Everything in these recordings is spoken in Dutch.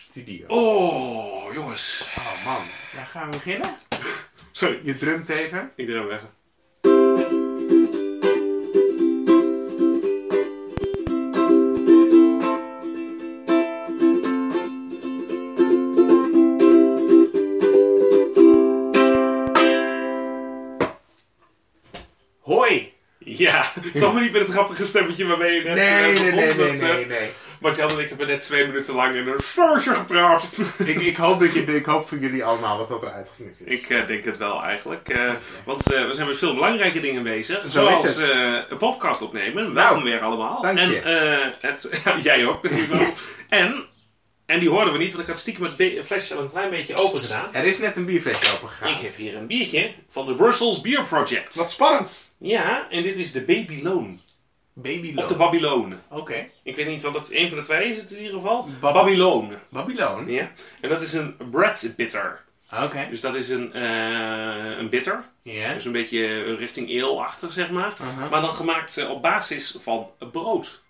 studio. Oh, jongens. Oh man. Ja, gaan we beginnen? Sorry, Je drumt even. ik drum even. Hoi! Ja, toch maar niet met het grappige stemmetje waarmee je net Nee, eh, nee, nee, nee, dat, eh, nee, nee. Martjan en ik hebben net twee minuten lang in een stoortje gepraat. Ik, ik, hoop dat je, ik hoop voor jullie allemaal dat dat eruit is. Ik eh, denk het wel eigenlijk. Eh, Want eh, we zijn met veel belangrijke dingen bezig. Zo zoals een podcast opnemen. Welkom weer allemaal. dank en je. het, ja, jij ook natuurlijk. En, en die hoorden we niet, want ik had stiekem het flesje al een klein beetje open gedaan. Er is net een bierflesje open gegaan. Ik heb hier een biertje van de Brussels Beer Project. Wat spannend! Ja, en dit is de Babylone. Of de Babylone. Oké. Ik weet niet, want dat is een van de twee is het in ieder geval. Bab- Babylone. Babylon. Ja. En dat is een bread bitter. Oké. Dus dat is een, eh, een bitter. Ja. Dus een beetje richting eelachtig, zeg maar. Aha. Maar dan gemaakt eh, op basis van brood.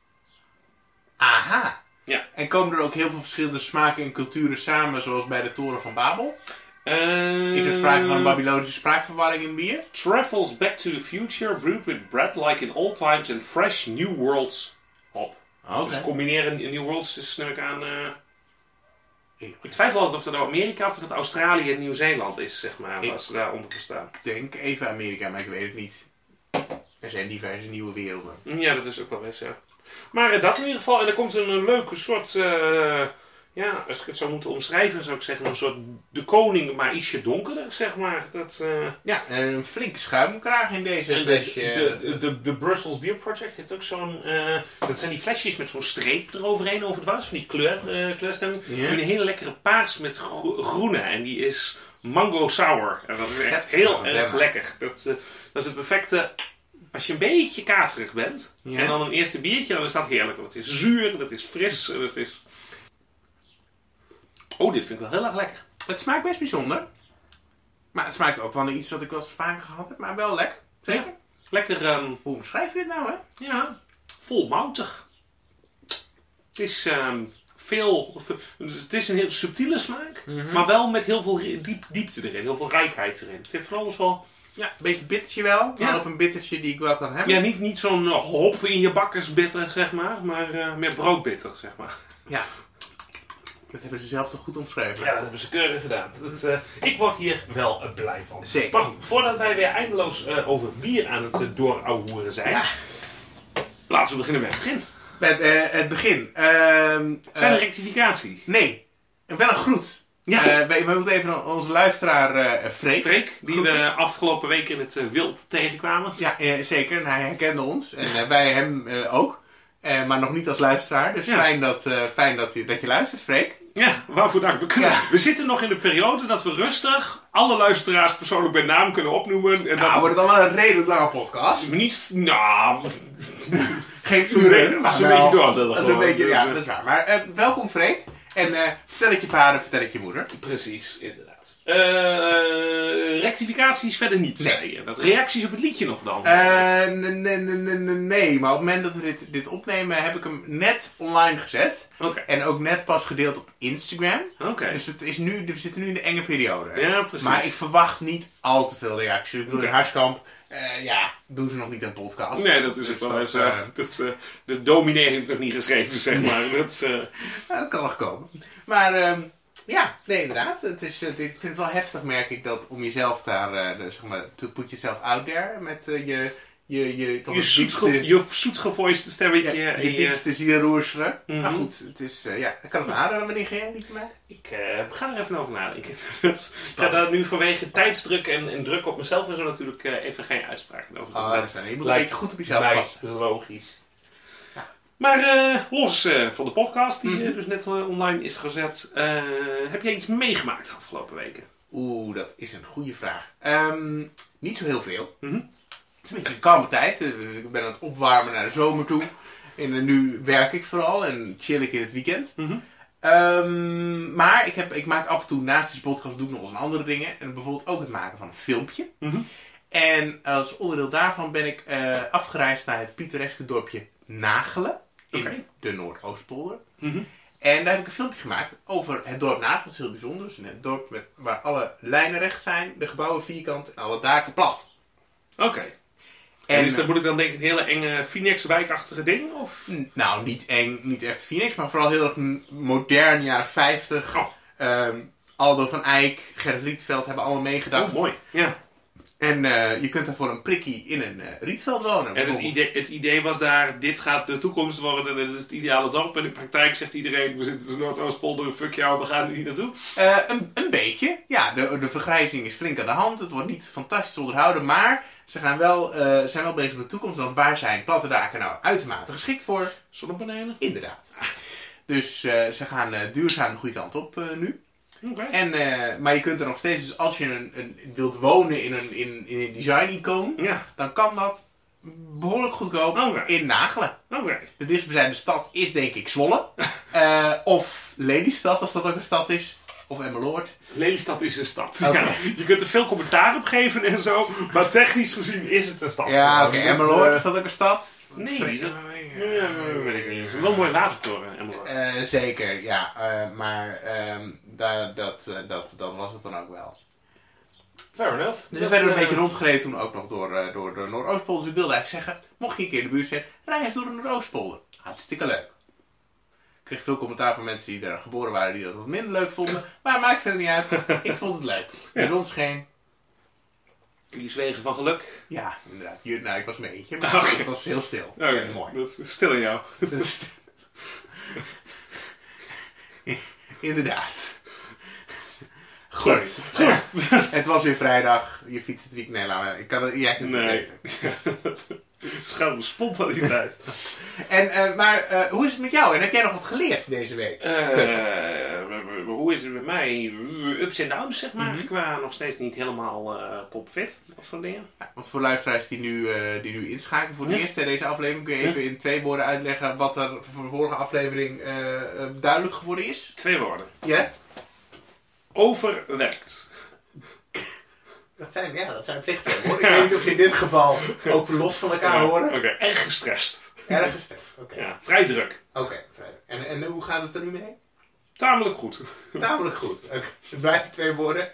Aha. Ja. En komen er ook heel veel verschillende smaken en culturen samen, zoals bij de Toren van Babel? Is er sprake van een Babylonische spraakverwarring in bier? Travels back to the future, brewed with bread like in old times and fresh new worlds hop. Oké. Dus combineren New Worlds is neem ik aan... eh, Ik twijfel altijd of dat nou Amerika of dat het Australië en Nieuw-Zeeland is, zeg maar. Ik- Als ze daar onder verstaan. denk even Amerika, maar ik weet het niet. Er zijn diverse nieuwe werelden. Ja, dat is ook wel eens, ja. Maar eh, dat in ieder geval. En er komt een, eh, leuke soort... eh, ja, als ik het zou moeten omschrijven, zou ik zeggen een soort de koning, maar ietsje donkerder, zeg maar. Dat, eh, Ja, een flinke schuimkraag in deze en flesje. de, de, de, de Brussels Beer Project heeft ook zo'n... eh, dat zijn die flesjes met zo'n streep eroverheen over het was, van die kleur, eh kleurstelling. Ja. Een hele lekkere paars met gro- groene. En die is mango sour. En dat is echt heel ja, erg lekker. Dat, dat is het perfecte... Als je een beetje katerig bent, Ja. en dan een eerste biertje, dan is dat heerlijk. Want het is zuur, het is fris, en het is... Oh, dit vind ik wel heel erg lekker. Het smaakt best bijzonder. Maar het smaakt ook wel naar iets wat ik wel eens vaker gehad heb, maar wel lekker. Zeker. Lekker, ehm, Hoe omschrijf je dit nou, hè? ja, volmoutig. Het is ehm, veel... Het is een heel subtiele smaak, Mhm. maar wel met heel veel diep, diepte erin. Heel veel rijkheid erin. Het heeft van alles wel... Ja, een beetje bittertje wel, maar Ja. op een bittertje die ik wel kan hebben. Ja, niet, niet zo'n eh, hop in je bakkers bitter, zeg maar, maar eh, meer broodbitter, zeg maar. Ja. Dat hebben ze zelf toch goed omschreven. Ja, dat hebben ze keurig gedaan. Dat, eh, ik word hier wel eh, blij van. Zeker. Maar goed, voordat wij weer eindeloos eh, over bier aan het uh, zijn, Ja. laten we beginnen met het begin. Met het begin. Ehm, Zijn er eh, rectificatie? nee, wel een groet. Ja. Wij moeten even onze luisteraar Freek. Freek, die we afgelopen week in het wild tegenkwamen. Ja, zeker. En hij herkende ons. En wij hem ook. Eh, maar nog niet als luisteraar. Dus Ja. fijn, dat, eh, fijn dat, je, dat je luistert, Freek. Ja, waarvoor dank. We, kunnen, Ja. we zitten nog in de periode dat we rustig alle luisteraars persoonlijk bij naam kunnen opnoemen. En Nou, dat wordt het dan wel een redelijk lange podcast. niet... Nou, Geen uren, als we een beetje doorlullen als we een beetje, ja, Dus, dat is waar. Maar eh, welkom, Freek. En eh, vertel het je vader, vertel het je moeder. Precies, inderdaad. Eh rectificaties verder niet, Nee. zei je. Dat reacties op het liedje nog dan? Eh, nee, nee, nee, nee, nee, nee. Maar op het moment dat we dit, dit opnemen, heb ik hem net online gezet. Oké, En ook net pas gedeeld op Instagram. oké. Dus het is nu, we zitten nu in de enge periode. Ja, precies. Maar ik verwacht niet al te veel reacties. Ik bedoel, Oké. in Harskamp, eh, ja, doen ze nog niet een podcast. Nee, dat is Dus ook wel dat, eens... dat, de dominee heeft nog niet geschreven, zeg maar. Dat, Ja, dat kan nog komen. Maar ehm, ja, nee, inderdaad. Het is, eh, ik vind het wel heftig, merk ik, dat om jezelf daar, de, zeg maar, to put yourself out there met eh, je, je, je, toch je, diepste, je zoetgevoiste stemmetje. ja, je je- diepste ziel roerselen. Mhm. Maar goed, het is, ja, ik kan het aanraden wanneer ga jij niet meer? Ik ga er even over nadenken. Ik ga daar nu vanwege tijdsdruk en, en druk op mezelf en zo natuurlijk even geen uitspraken over doen. Oh, Dat dat je moet een lijkt beetje goed op jezelf mij passen. logisch. Maar eh, los eh, van de podcast, die Mhm. eh, dus net online is gezet, heb jij iets meegemaakt de afgelopen weken? Oeh, dat is een goede vraag. Ehm, niet zo heel veel. Mhm. Het is een beetje een koude tijd. Eh, Ik ben aan het opwarmen naar de zomer toe. En nu werk ik vooral en chill ik in het weekend. Mhm. Ehm, maar ik, heb, ik maak af en toe naast deze podcast doe ik nog eens andere dingen. En bijvoorbeeld ook het maken van een filmpje. Mhm. En als onderdeel daarvan ben ik afgereisd naar het pittoreske dorpje Nagelen. In de Noordoostpolder. Mhm. En daar heb ik een filmpje gemaakt over het dorp Naast. Dat is heel bijzonder. Dus een dorp met, waar alle lijnen recht zijn, de gebouwen vierkant en alle daken plat. Oké. En is dat, moet ik dan denken, een hele enge Phoenix-wijkachtige ding? Of? Nou, niet eng, niet echt Phoenix, maar vooral heel erg modern, jaren 50. Oh. Ehm, Aldo van Eyck, Gerrit Rietveld hebben allemaal meegedacht. Oh, mooi. Ja. En eh, je kunt daar voor een prikkie in een eh, Rietveld wonen. En het idee, het idee was daar, dit gaat de toekomst worden, dit is het ideale dorp. En in de praktijk zegt iedereen, we zitten tussen Noordoostpolder, fuck jou, we gaan er niet naartoe. Eh, een, een beetje. Ja, de, de vergrijzing is flink aan de hand. Het wordt niet fantastisch onderhouden, maar ze gaan wel, zijn wel bezig met de toekomst. Want waar zijn platte daken nou uitermate geschikt voor? Zonnepanelen? Inderdaad. Dus ze gaan duurzaam de goede kant op nu. En, eh, maar je kunt er nog steeds, dus als je een, een, wilt wonen in een, in, in een design-icoon, Ja, dan kan dat behoorlijk goedkoop Oké. in Nagelen. oké. De dichtstbijzijnde stad is denk ik Zwolle. Eh, of Lelystad, als dat ook een stad is. Of Emmeloord. Lelystad is een stad. Ja, je kunt er veel commentaar op geven en zo, maar technisch gezien is het een stad. Ja, oké. Emmeloord, Dat, is dat ook een stad? Nee, eh, ja, weet ik niet. Wel een mooie watertoren, Emmeloord. Eh, zeker, ja. Eh, maar ehm, daar, dat, eh, dat, dat was het dan ook wel. Fair enough. Dus we Dat, werden een beetje rondgereden toen ook nog door, eh, door de Noordoostpolder. Dus ik wilde eigenlijk zeggen, mocht je een keer in de buurt zijn, rij eens door de Noordoostpolder. Hartstikke leuk. Ik kreeg veel commentaar van mensen die daar geboren waren die dat wat minder leuk vonden. Maar maakt verder niet uit. Ik vond het leuk. De zon scheen. Jullie zwegen van geluk. Ja, inderdaad. Je, nou, ik was een beetje, maar het was heel stil. Oké, mooi. dat is stil in jou. Dus- Sorry. Goed. Het was weer vrijdag. Je fietst het weekend. Nee, laat maar. Ik kan het, jij kunt het Nee. beter. Het gaat om spontaniteit. En, eh, maar eh, hoe is het met jou? En heb jij nog wat geleerd deze week? Eh, hoe is het met mij? Ups en downs, zeg maar. Mhm. Qua nog steeds niet helemaal topfit. Dat soort dingen. Ja, want voor luisteraars die nu, die nu inschakelen voor het Ja. eerst in deze aflevering, kun je even in twee woorden uitleggen wat er voor de vorige aflevering duidelijk geworden is? Twee woorden. Ja? Overwerkt. Dat zijn, ja, dat zijn woorden. Ik weet niet of ze in dit geval ook los van elkaar horen. Oké, erg gestrest. Erg gestrest. Oké. Ja, vrij druk. Oké, vrijdag. En, en hoe gaat het er nu mee? Tamelijk goed. Tamelijk goed. Oké. Het blijven twee woorden.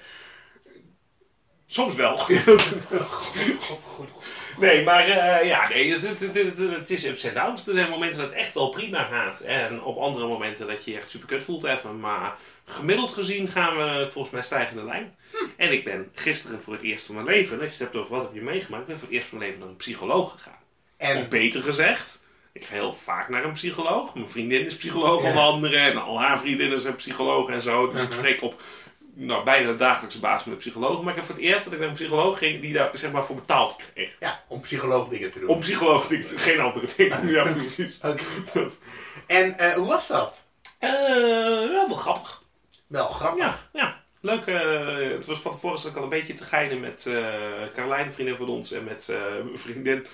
Soms wel. God, god, god, god. Nee, maar eh, ja, nee, het, het, het, is ups en downs. Er zijn momenten dat het echt wel prima gaat. En op andere momenten dat je je echt super kut voelt even. Maar gemiddeld gezien gaan we volgens mij stijgende lijn. En ik ben gisteren voor het eerst van mijn leven, als je het hebt over wat heb je meegemaakt, ik ben voor het eerst van mijn leven naar een psycholoog gegaan. Of En beter gezegd, ik ga heel vaak naar een psycholoog. Mijn vriendin is psycholoog Ja. onder andere. En al haar vriendinnen zijn psycholoog en zo. Dus ik Mhm. spreek op nou, bijna dagelijkse basis met psychologen. Maar ik heb voor het eerst dat ik naar een psycholoog ging die daar zeg maar voor betaald kreeg. ja, om psycholoog dingen te doen. Om psycholoog, die- geen andere dingen. Ja, precies. En eh, hoe was dat? Eh, wel grappig. Wel grappig. Ja, ja. Leuk. eh, het was van tevoren zat ik al een beetje te geinen met eh Carlijn, een vriendin van ons, en met mijn vriendin.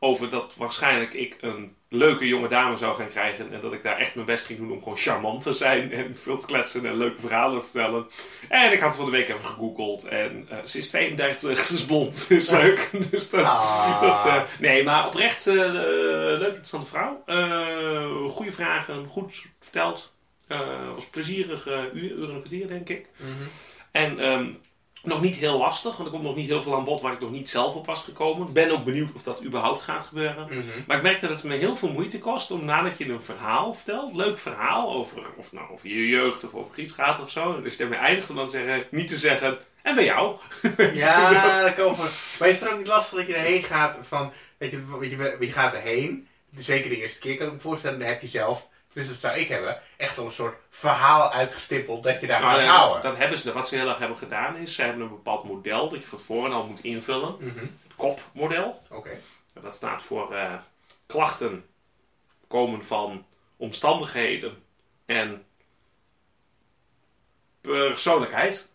Over dat waarschijnlijk ik een leuke jonge dame zou gaan krijgen. En dat ik daar echt mijn best ging doen om gewoon charmant te zijn. En veel te kletsen en leuke verhalen te vertellen. En ik had van de week even gegoogeld. En eh, ze is 32, ze is blond. is leuk. Dus dat, Ah. dat, eh, nee, maar oprecht eh leuk, interessante vrouw. Goede vragen, goed verteld. Was plezierig uur, uur en een kwartier, denk ik. Mhm. En ehm, nog niet heel lastig, want er komt nog niet heel veel aan bod waar ik nog niet zelf op was gekomen. Ik ben ook benieuwd of dat überhaupt gaat gebeuren. Mhm. Maar ik merkte dat het me heel veel moeite kost om nadat je een verhaal vertelt, leuk verhaal over, of nou, over je jeugd of over iets gaat of zo. Dus je ermee eindigt om dan zeggen, niet te zeggen, en bij jou. Ja, daar komen we. Maar is het ook niet lastig dat je erheen gaat van, weet je, weet je, je gaat erheen. Zeker de eerste keer kan ik me voorstellen, dan heb je zelf, dus dat zou ik hebben, echt al een soort verhaal uitgestippeld dat je daar Nou, gaat ja, houden. dat, dat hebben ze, wat ze heel erg hebben gedaan is, ze hebben een bepaald model dat je van tevoren al moet invullen. Mhm. Het kopmodel. Oké. Dat staat voor eh, klachten komen van omstandigheden en persoonlijkheid.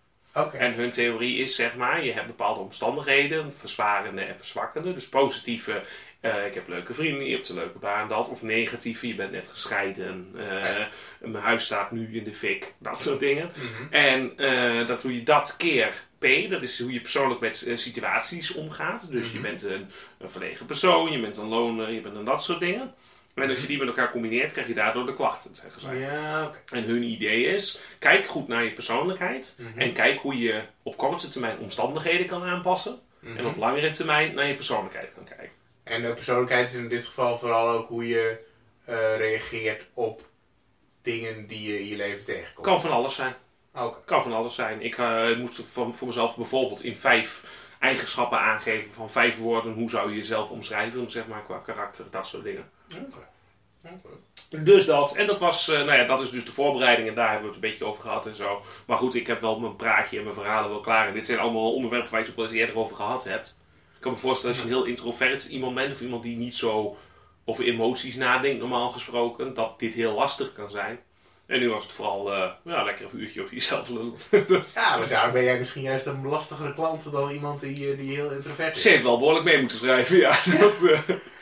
En hun theorie is, zeg maar, je hebt bepaalde omstandigheden, verzwarende en verzwakkende. Dus positieve, eh, ik heb leuke vrienden, je hebt een leuke baan, dat. Of negatieve, je bent net gescheiden, eh, Ja. mijn huis staat nu in de fik, dat soort dingen. Mhm. En eh, dat hoe je dat keer P, dat is hoe je persoonlijk met situaties omgaat. Dus je Mhm. bent een, een verlegen persoon, je bent een loner, je bent een dat soort dingen. En als je die met elkaar combineert, krijg je daardoor de klachten, zeggen zij. Ja. En hun idee is, kijk goed naar je persoonlijkheid. Mhm. En kijk hoe je op korte termijn omstandigheden kan aanpassen. Mhm. En op langere termijn naar je persoonlijkheid kan kijken. En de persoonlijkheid is in dit geval vooral ook hoe je eh, reageert op dingen die je in je leven tegenkomt. Kan van alles zijn. Oké. Kan van alles zijn. Ik eh, moet voor, voor mezelf bijvoorbeeld in vijf eigenschappen aangeven van vijf woorden. Hoe zou je jezelf omschrijven, zeg maar, qua karakter, dat soort dingen. Oké. Dus dat. En dat was, eh, nou ja, dat is dus de voorbereiding en daar hebben we het een beetje over gehad en zo. Maar goed, ik heb wel mijn praatje en mijn verhalen wel klaar. En dit zijn allemaal onderwerpen waar je het ook wel eens eerder over gehad hebt. Ik kan me voorstellen als je een heel introvert iemand bent of iemand die niet zo over emoties nadenkt, normaal gesproken, dat dit heel lastig kan zijn. En nu was het vooral, eh, ja, lekker een uurtje over jezelf lullen. Ja, maar daar ben jij misschien juist een lastigere klant dan iemand die, eh, die heel introvert is. Ze heeft wel behoorlijk mee moeten schrijven, ja. Dat, eh,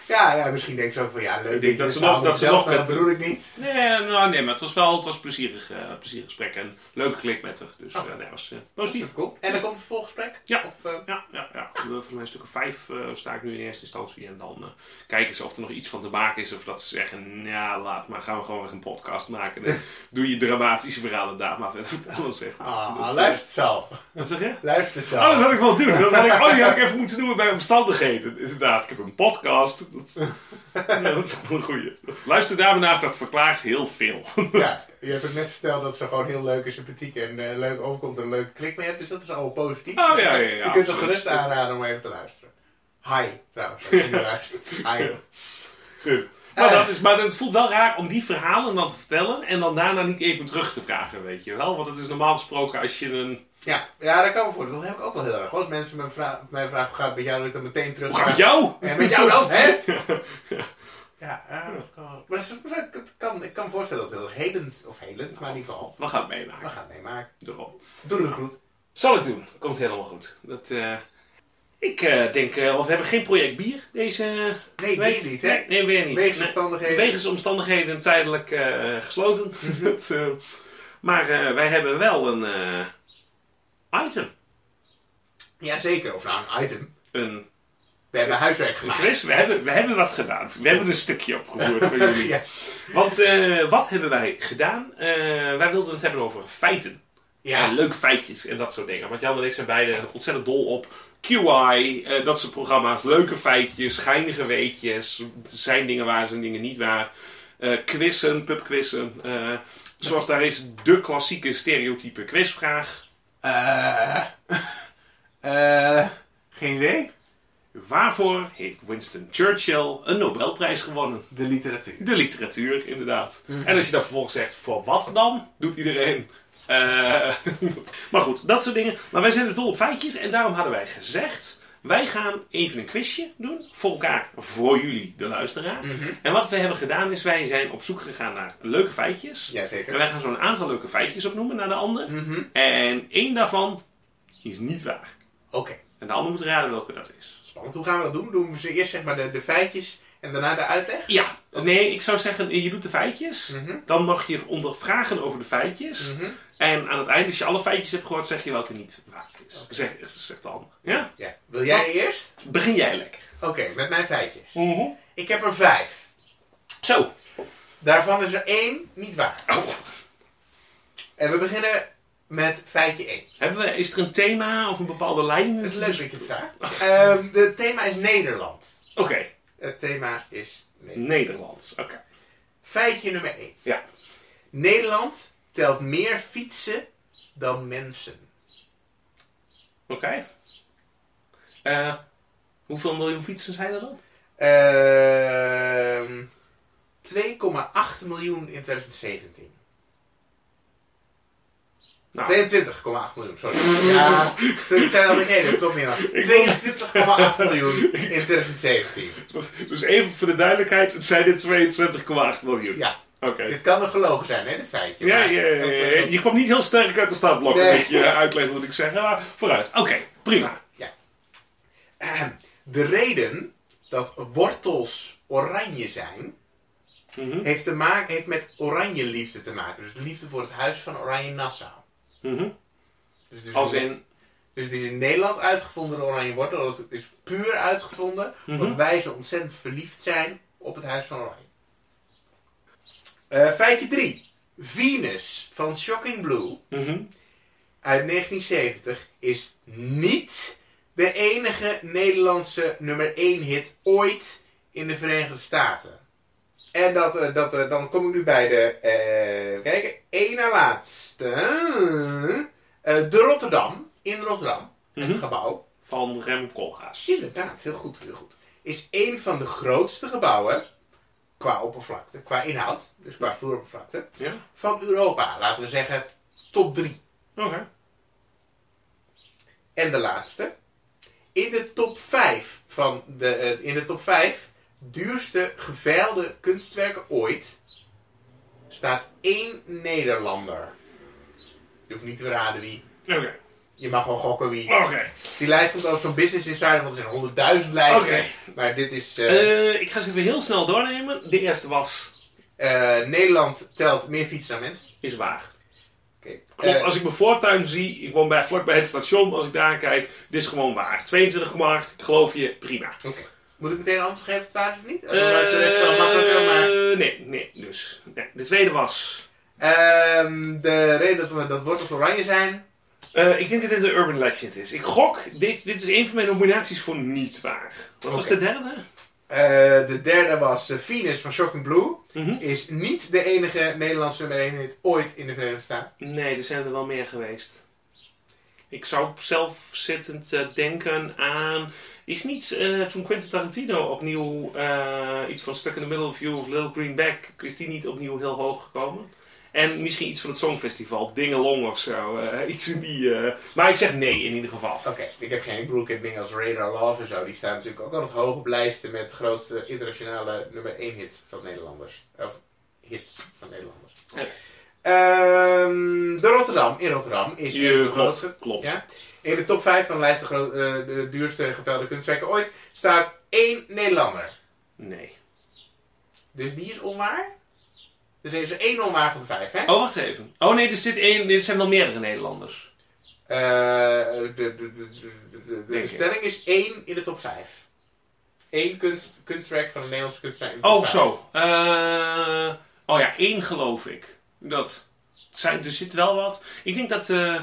Ja, ja, misschien denkt ze ook van ja, leuk. Ik denk dat ze nog- nou dat ze nog met- Dat bedoel ik niet. nee, nou, nee, maar het was wel het was een plezierig, eh, plezierig gesprek en leuke klik met haar. Dus Oh. eh, nee, was eh, positief. Cool. En dan komt het volgesprek? Ja. Of, eh, Ja, ja, ja. We- Volgens mij een stuk of vijf eh, sta ik nu in eerste instantie. En dan eh, kijken ze of er nog iets van te maken is. Of dat ze zeggen, ja, laat maar, gaan we gewoon weer een podcast maken. En doe je dramatische verhalen daar maar verder vertellen, zeg maar. ah, Dat, eh, luister zal. Wat zeg je? Luister zal. Oh, dat had ik wel doen. Dat had ik, oh, die had ik even moeten doen bij omstandigheden. Inderdaad, ik heb een podcast. Dat, ja, dat vond ik een goeie. Dat, luister daar naar, dat verklaart heel veel. Ja, je hebt het net verteld dat ze gewoon heel leuk en sympathiek en eh, leuk overkomt en een leuke klik mee hebt. Dus dat is allemaal positief. Oh, Dus ja, je- ja, ja, Je kunt absoluut. gerust aanraden om even te luisteren. Hi, trouwens, als je nu luistert. Hi. Goed. Maar, Eh. dat is, maar het voelt wel raar om die verhalen dan te vertellen en dan daarna niet even terug te vragen, weet je wel? Want het is normaal gesproken als je een... Ja, ja, dat kan me voor. Dat heb ik ook wel heel erg. Als mensen me vra mij vragen hoe gaat het met jou, dat ik dan meteen terug het met jou? En met jou dan, hè? Ja, ja, dat kan wel. Maar dat is- kan, ik kan me voorstellen dat het heel erg helend, of helend, maar in ieder geval, We gaan het we meemaken. gaan het meemaken. Daarom. Doe de groet. Zal ik doen. Komt helemaal goed. Dat, eh, ik eh, denk, eh, want we hebben geen project bier deze Nee, week. weer niet, hè? Nee, nee, weer niet. Wegens omstandigheden. Wegens omstandigheden tijdelijk gesloten. Dat, eh, maar wij hebben wel een item. Jazeker, of nou een item. Een, We hebben huiswerk gemaakt. quiz. We hebben, we hebben wat gedaan. We hebben een stukje opgevoerd voor jullie. ja. Want eh, wat hebben wij gedaan? Eh, wij wilden het hebben over feiten. Ja. En leuke feitjes en dat soort dingen. Want Jan en ik zijn beide ontzettend dol op QI, eh, dat soort programma's. Leuke feitjes, geinige weetjes. Zijn dingen waar, zijn dingen niet waar. Quizzen, pubquizzen. zoals daar is de klassieke stereotype quizvraag. Eh, eh, geen idee. Waarvoor heeft Winston Churchill een Nobelprijs gewonnen? De literatuur. De literatuur, inderdaad. Mhm. En als je dan vervolgens zegt, voor wat dan? Doet iedereen. Eh, maar goed, dat soort dingen. Maar wij zijn dus dol op feitjes. En daarom hadden wij gezegd, wij gaan even een quizje doen. Voor elkaar, voor jullie, de luisteraar. Mhm. En wat we hebben gedaan is, wij zijn op zoek gegaan naar leuke feitjes. En Jazeker. wij gaan zo'n aantal leuke feitjes opnoemen naar de ander. Mhm. En één daarvan is niet waar. Oké, En de ander moet raden welke dat is. spannend. Hoe gaan we dat doen? Doen we ze eerst zeg maar de, de feitjes en daarna de uitleg? Ja, nee, ik zou zeggen, je doet de feitjes. Mhm. Dan mag je ondervragen over de feitjes. En aan het eind, als je alle feitjes hebt gehoord, zeg je welke niet waar is. Zeg, zegt de ander. Ja? Ja. Wil jij eerst? Begin jij lekker. Oké, met mijn feitjes. Ik heb er vijf. Zo. Daarvan is er één niet waar. Oh. En we beginnen met feitje 1. Hebben we, is er een thema of een bepaalde lijn? Het is leuk dat je het vraagt. Ehm, het thema is Nederland. Oké, Het thema is Nederland. Nederlands. Oké. Feitje nummer 1. Ja. Nederland telt meer fietsen dan mensen. Oké. Eh, hoeveel miljoen fietsen zijn er dan? Ehm 2,8 miljoen in 2017. Nou, 22,8 miljoen, sorry. Ja, dat zijn al geen, dat klopt niet meer. 22,8 miljoen in 2017. dus even voor de duidelijkheid, het zijn er 22,8 miljoen. Ja, Oké. dit kan een gelogen zijn, hè, dit feitje. Ja, ja, ja, ja, eh, ja. Je kwam niet heel sterk uit de startblokken Nee. met je uitleg wat ik zeg. Maar vooruit. Oké, prima. Ehm, de reden dat wortels oranje zijn, Mhm, heeft, te maken, heeft met oranje liefde te maken. Dus de liefde voor het huis van Oranje Nassau. mhm. Dus Als in... dus het is in Nederland uitgevonden, de oranje wortel. Het is puur uitgevonden, Mhm. omdat wij zo ontzettend verliefd zijn op het huis van Oranje. Eh, feitje 3. Venus van Shocking Blue Mhm. uit 1970 is niet de enige Nederlandse nummer 1 hit ooit in de Verenigde Staten. En dat, eh, dat, eh, dan kom ik nu bij de, eh kijken, één na laatste. De Rotterdam, in Rotterdam, het Mhm. gebouw. Van Rem Koolhaas. Inderdaad, heel goed, heel goed. Is een van de grootste gebouwen qua oppervlakte, qua inhoud, dus qua vloeroppervlakte, Ja? van Europa. Laten we zeggen top 3. Oké. En de laatste. In de top 5 van de, eh, in de top 5 duurste geveilde kunstwerken ooit staat één Nederlander. Je hoeft niet te raden wie. Oké. Je mag gewoon gokken wie. Oké. Die lijst komt over van Business Insider, want er zijn honderdduizend lijsten. Oké. Maar dit is... eh, Eh, ik ga ze even heel snel doornemen. De eerste was... eh, Nederland telt meer fietsen dan mensen. Is waar. Oké. Klopt, als ik mijn voortuin zie, ik woon bij, vlak bij het station, als ik daar kijk, dit is gewoon waar. 22 markt, ik geloof je, prima. Oké. Moet ik meteen een antwoord geven het waar of niet? Of maakt de rest wel makkelijker, maar... Nee, nee, dus. Nee. De tweede was... Ehm, de reden dat, dat wortels oranje zijn... eh, ik denk dat dit een urban legend is. Ik gok, dit, dit is een van mijn nominaties voor niet waar. Wat was de derde? Eh, de derde was eh, Venus van Shocking Blue. Mhm. Is niet de enige Nederlandse nummer 1 hit ooit in de Verenigde Staten. Nee, er zijn er wel meer geweest. Ik zou zelf zittend denken aan... Is niet eh, toen Quentin Tarantino opnieuw iets van Stuck in the Middle of You of Little Green Back... Is die niet opnieuw heel hoog gekomen? En misschien iets van het Songfestival, Dingelong of zo. eh, iets in die... eh, Maar ik zeg nee in ieder geval. Oké, ik heb geen broek en dingen als Radar Love en zo. Die staan natuurlijk ook altijd hoog op lijsten met de grootste internationale nummer 1 hits van Nederlanders. Of hits van Nederlanders. Ja. Ehm, de Rotterdam, in Rotterdam, is Je, de grootste. klopt. Ja. In de top 5 van de lijst de, eh, de duurste gevelde kunstwerken ooit staat één Nederlander. Nee. Dus die is onwaar. Dus er is er één onwaar van de vijf, hè? Oh, wacht even. Oh nee, er, zit één, er zijn wel meerdere Nederlanders. Eh, de, de, de, stelling is één in de top 5. Eén kunst, kunstwerk van een Nederlandse kunstenaar in de top Oh, vijf. zo. Eh, oh ja, één geloof ik. Dat zijn, er zit wel wat. Ik denk dat eh,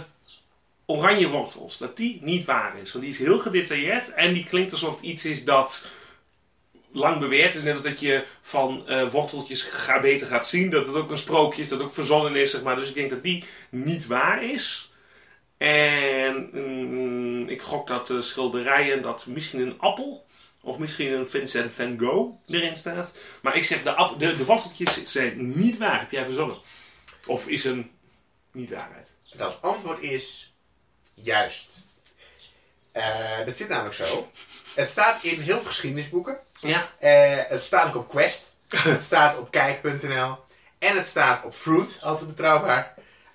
Oranje Wortels, dat die niet waar is. Want die is heel gedetailleerd en die klinkt alsof het iets is dat lang beweerd is. Net als dat je van eh, worteltjes ga, beter gaat zien. Dat het ook een sprookje is, dat ook verzonnen is, zeg maar. Dus ik denk dat die niet waar is. En mm, ik gok dat de schilderijen, dat misschien een appel of misschien een Vincent van Gogh erin staat. Maar ik zeg, de, de, de worteltjes zijn niet waar. Heb jij verzonnen? Of is een niet waarheid? Dat antwoord is juist. Eh, dat zit namelijk zo. Het staat in heel veel geschiedenisboeken. Ja. Eh, het staat ook op Quest. het staat op kijk.nl. En het staat op Fruit, altijd betrouwbaar.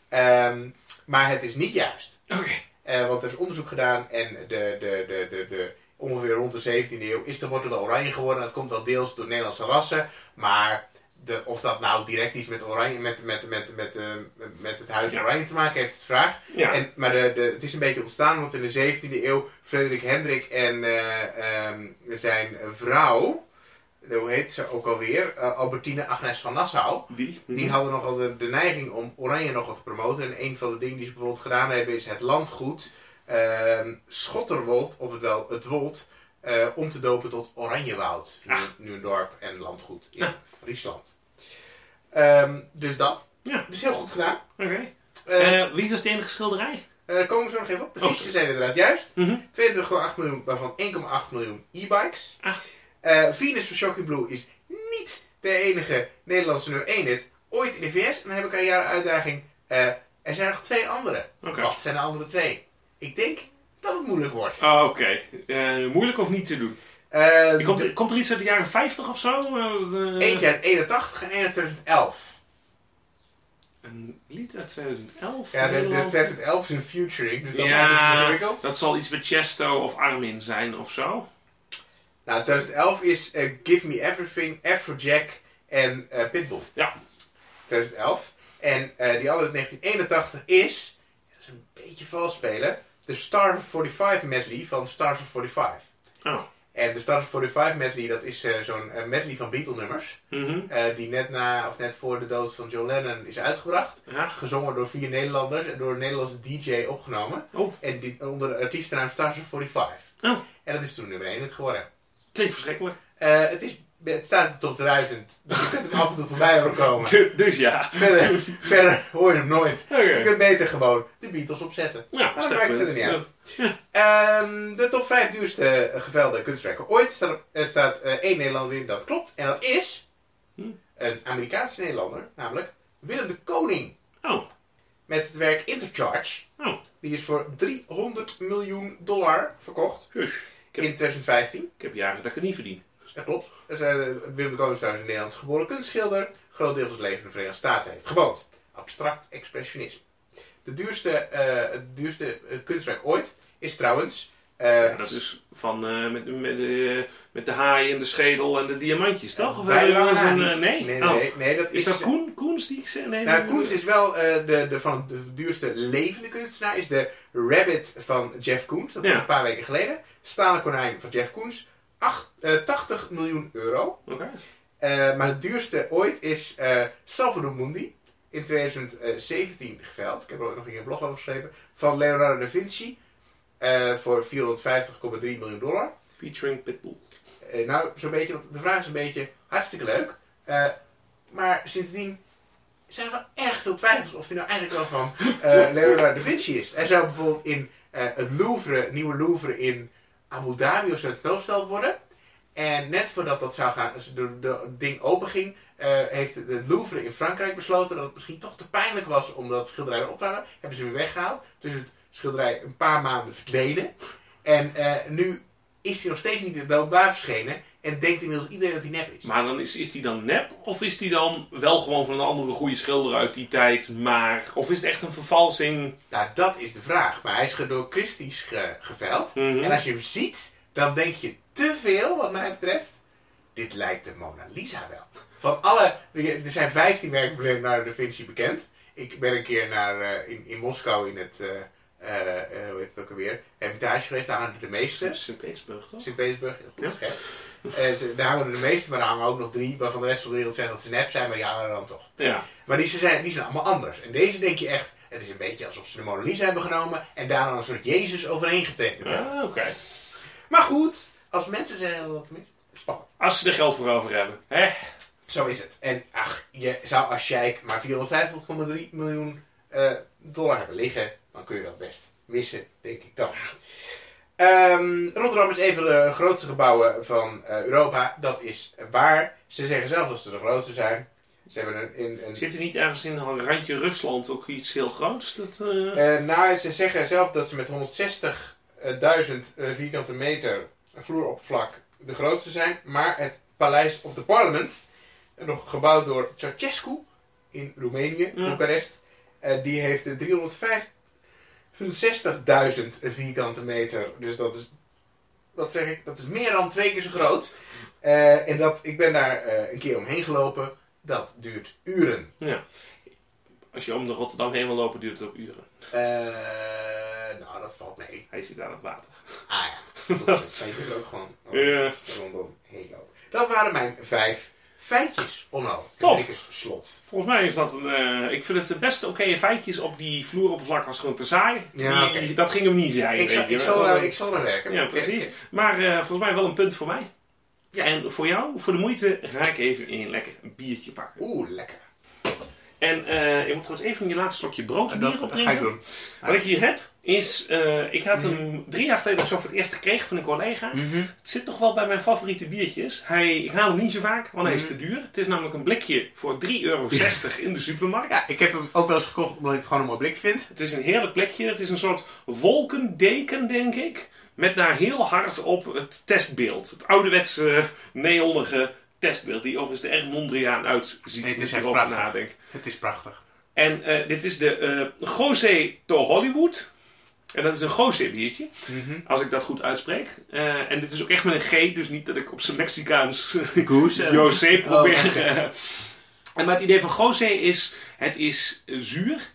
Ehm, maar het is niet juist. Oké. Eh, want er is onderzoek gedaan en de, de, de, de, de, ongeveer rond de 17e eeuw is de wortel wel oranje geworden. Dat komt wel deels door Nederlandse rassen. Maar de, of dat nou direct iets met, oranje, met, met, met, met, eh, met het huis Ja. oranje te maken heeft, is de vraag. Ja. En, maar de, de, het is een beetje ontstaan, want in de 17e eeuw Frederik Hendrik en eh, ehm, zijn vrouw, hoe heet ze ook alweer, Eh, Albertine Agnes van Nassau. Die? Die hadden nogal de, de neiging om Oranje nogal te promoten. En een van de dingen die ze bijvoorbeeld gedaan hebben is het landgoed ehm, Schotterwold, of het wel het Wold, eh, om te dopen tot Oranjewoud. Nu, Ah. nu een dorp en landgoed in Ah. Friesland. Ehm, dus dat. Ja. Dus heel goed gedaan. Oké. Eh, Eh, wie was de enige schilderij? daar komen we zo nog even op. De Oh, fietsen zijn inderdaad juist. Mhm. 22,8 miljoen, waarvan 1,8 miljoen e-bikes. Ah. Venus van Shocking Blue is niet de enige Nederlandse nummer 1 hit ooit in de VS. En dan heb ik een jaren uitdaging. er zijn nog twee andere. Wat zijn de andere twee? Ik denk dat het moeilijk wordt. Oh, Oké. Eh, moeilijk of niet te doen? Eh, Komt de- er, komt er iets uit de jaren 50 of zo? Eh, Eentje uit 81 en één uit 2011. Een lied uit 2011? Ja, de, de Nederland? 2011 is een featuring, dus dat Ja, dat zal iets met Chesto of Armin zijn of zo. Nou, 2011 is Give Me Everything, Afrojack en Pitbull. Ja. 2011. En eh, die andere uit 1981 is, dat is een beetje vals spelen, de Stars of 45 medley van Stars of 45. Oh. En de Stars 45 medley, dat is eh, zo'n eh, medley van Beatle-nummers. Mhm. eh, die net na, of net voor de dood van John Lennon is uitgebracht. Ja. Gezongen door vier Nederlanders en door een Nederlandse DJ opgenomen. Oh. En die, onder de artiestennaam Stars 45. Oh. En dat is toen nummer 1 het geworden. Klinkt verschrikkelijk. Het, is, het staat in de top 1000, dus je kunt hem af en toe voorbij horen komen. Du- dus ja. Verder, verder hoor je hem nooit. Je kunt beter gewoon de Beatles opzetten. Ja, dat maakt verder niet uit. Ja. Ehm, de top 5 duurste eh, gevelde kunstwerken ooit. Er staat, er staat eh, één Nederlander in, dat klopt. En dat is Hm. een Amerikaanse Nederlander, namelijk Willem de Koning. Oh. Met het werk Intercharge. Oh. Die is voor 300 miljoen dollar verkocht Dus, in 2015. ik heb jaren dat ik het niet verdien. Dat klopt. Eh, Willem de Koning is trouwens een Nederlands geboren kunstschilder. Groot deel van zijn leven in de Verenigde Staten heeft gewoond. Abstract expressionisme. De duurste, eh, het duurste eh, kunstwerk ooit is trouwens... Ja, dat is van eh, met, met, met de haai en de schedel en de diamantjes, toch? Of bij lange na nee? Nee, Oh. nee, nee, dat is... Is dat Koen? Koens die ik zei? Nee, Nou, Koens is wel de, de, van de duurste levende kunstenaar. Is de Rabbit van Jeff Koens. Dat was Ja. een paar weken geleden. Stalen konijn van Jeff Koens. Acht- eh, 80 miljoen euro. Eh, maar het duurste ooit is eh, Salvador Mundi. In 2017 geveld. Ik heb er ook nog een blog over geschreven. Van Leonardo da Vinci. voor 450,3 miljoen dollar. Featuring Pitbull. Nou, zo'n beetje, want de vraag is een beetje hartstikke leuk. Maar sindsdien zijn er wel erg veel twijfels of hij nou eigenlijk wel van Leonardo da Vinci is. Hij zou bijvoorbeeld in het Louvre, nieuwe Louvre in Abu Dhabi of zo worden. En net voordat dat zou gaan, de, de ding open ging, eh, heeft het Louvre in Frankrijk besloten dat het misschien toch te pijnlijk was om dat schilderij op te hangen. Hebben ze weer weggehaald. Dus het schilderij een paar maanden verdwenen. En eh, nu is hij nog steeds niet in het openbaar verschenen. En denkt inmiddels iedereen dat hij nep is. Maar dan is, is die dan nep? Of is die dan wel gewoon van een andere goede schilder uit die tijd, maar... Of is het echt een vervalsing? Nou, dat is de vraag. Maar hij is door Christie's ge- geveld. Mhm. En als je hem ziet, dan denk je te veel, wat mij betreft. Dit lijkt de Mona Lisa wel. Van alle... Er zijn 15 werken van Leonardo da Vinci bekend. Ik ben een keer naar, eh, in, in Moskou in het... eh, hoe heet het ook alweer? Hermitage geweest. Daar hangen de meeste. Sint-Petersburg, toch? Sint-Petersburg, goed Ja. scherp. Eh, daar hangen er de meeste, maar er hangen ook nog drie waarvan de rest van de wereld zegt dat ze nep zijn, maar die hangen er dan toch. Ja. Maar die zijn, die zijn allemaal anders. En deze denk je echt, het is een beetje alsof ze de Mona Lisa hebben genomen en daar dan een soort Jezus overheen getekend hebben. Ah, oké. Maar goed, als mensen zeggen dat het mis, spannend. Als ze er geld voor over hebben. Hè? Zo is het. En ach, je zou als sheik maar 450,3 miljoen eh, dollar hebben liggen, dan kun je dat best missen, denk ik dan. Ehm, Rotterdam is een van de grootste gebouwen van eh, Europa. Dat is waar. Ze zeggen zelf dat ze de grootste zijn. Ze hebben een, een, een Zit er niet ergens in een randje Rusland ook iets heel groots? Dat, eh, Eh, nou, ze zeggen zelf dat ze met 160.000 eh, vierkante meter vloeroppervlak de grootste zijn. Maar het Paleis of the Parliament, nog gebouwd door Ceausescu in Roemenië. Boekarest, die heeft eh, 365.000 vierkante meter. Dus dat is, wat zeg ik, dat is meer dan twee keer zo groot. Eh, en dat, ik ben daar eh, een keer omheen gelopen. Dat duurt uren. als je om de Rotterdam heen wil lopen, duurt het ook uren. Eh, nou, dat valt mee. Hij zit aan het water. Ah ja, dat dus ook gewoon Ja. rondom heen lopen. Dat waren mijn vijf feitjes, Onno. Top. Dikke slot. Volgens mij is dat een... eh, ik vind het de beste oké feitjes op die vloeroppervlak was gewoon te saai. Ja, Die- oké. Dat ging hem niet zijn. Ik zal, weet je ik, wel. zal er, ik zal er werken. Ja, precies. Maar eh, volgens mij wel een punt voor mij. Ja. En voor jou, voor de moeite, ga ik even een lekker biertje pakken. Oeh, lekker. En eh je moet trouwens even je laatste slokje brood bier opdrinken. ik doen. Wat ik hier heb, is... eh, ik had hem drie jaar geleden zo voor het eerst gekregen van een collega. Het zit toch wel bij mijn favoriete biertjes. Hij, ik haal hem niet zo vaak, want hij is Mhm. te duur. Het is namelijk een blikje voor 3,60 euro in de supermarkt. Ja, ik heb hem ook wel eens gekocht omdat ik het gewoon een mooi blik vind. Het is een heerlijk plekje. Het is een soort wolkendeken, denk ik. Met daar heel hard op het testbeeld. Het ouderwetse, neonige testbeeld. Die overigens er erg Mondriaan uitziet. Nee, het als is ik echt erover prachtig. nadenk. Het is prachtig. En eh, dit is de eh José to Hollywood. En dat is een José biertje, als ik dat goed uitspreek. Eh, en dit is ook echt met een G, dus niet dat ik op zijn Mexicaans probeer. Oh, eh. en maar het idee van José is, het is zuur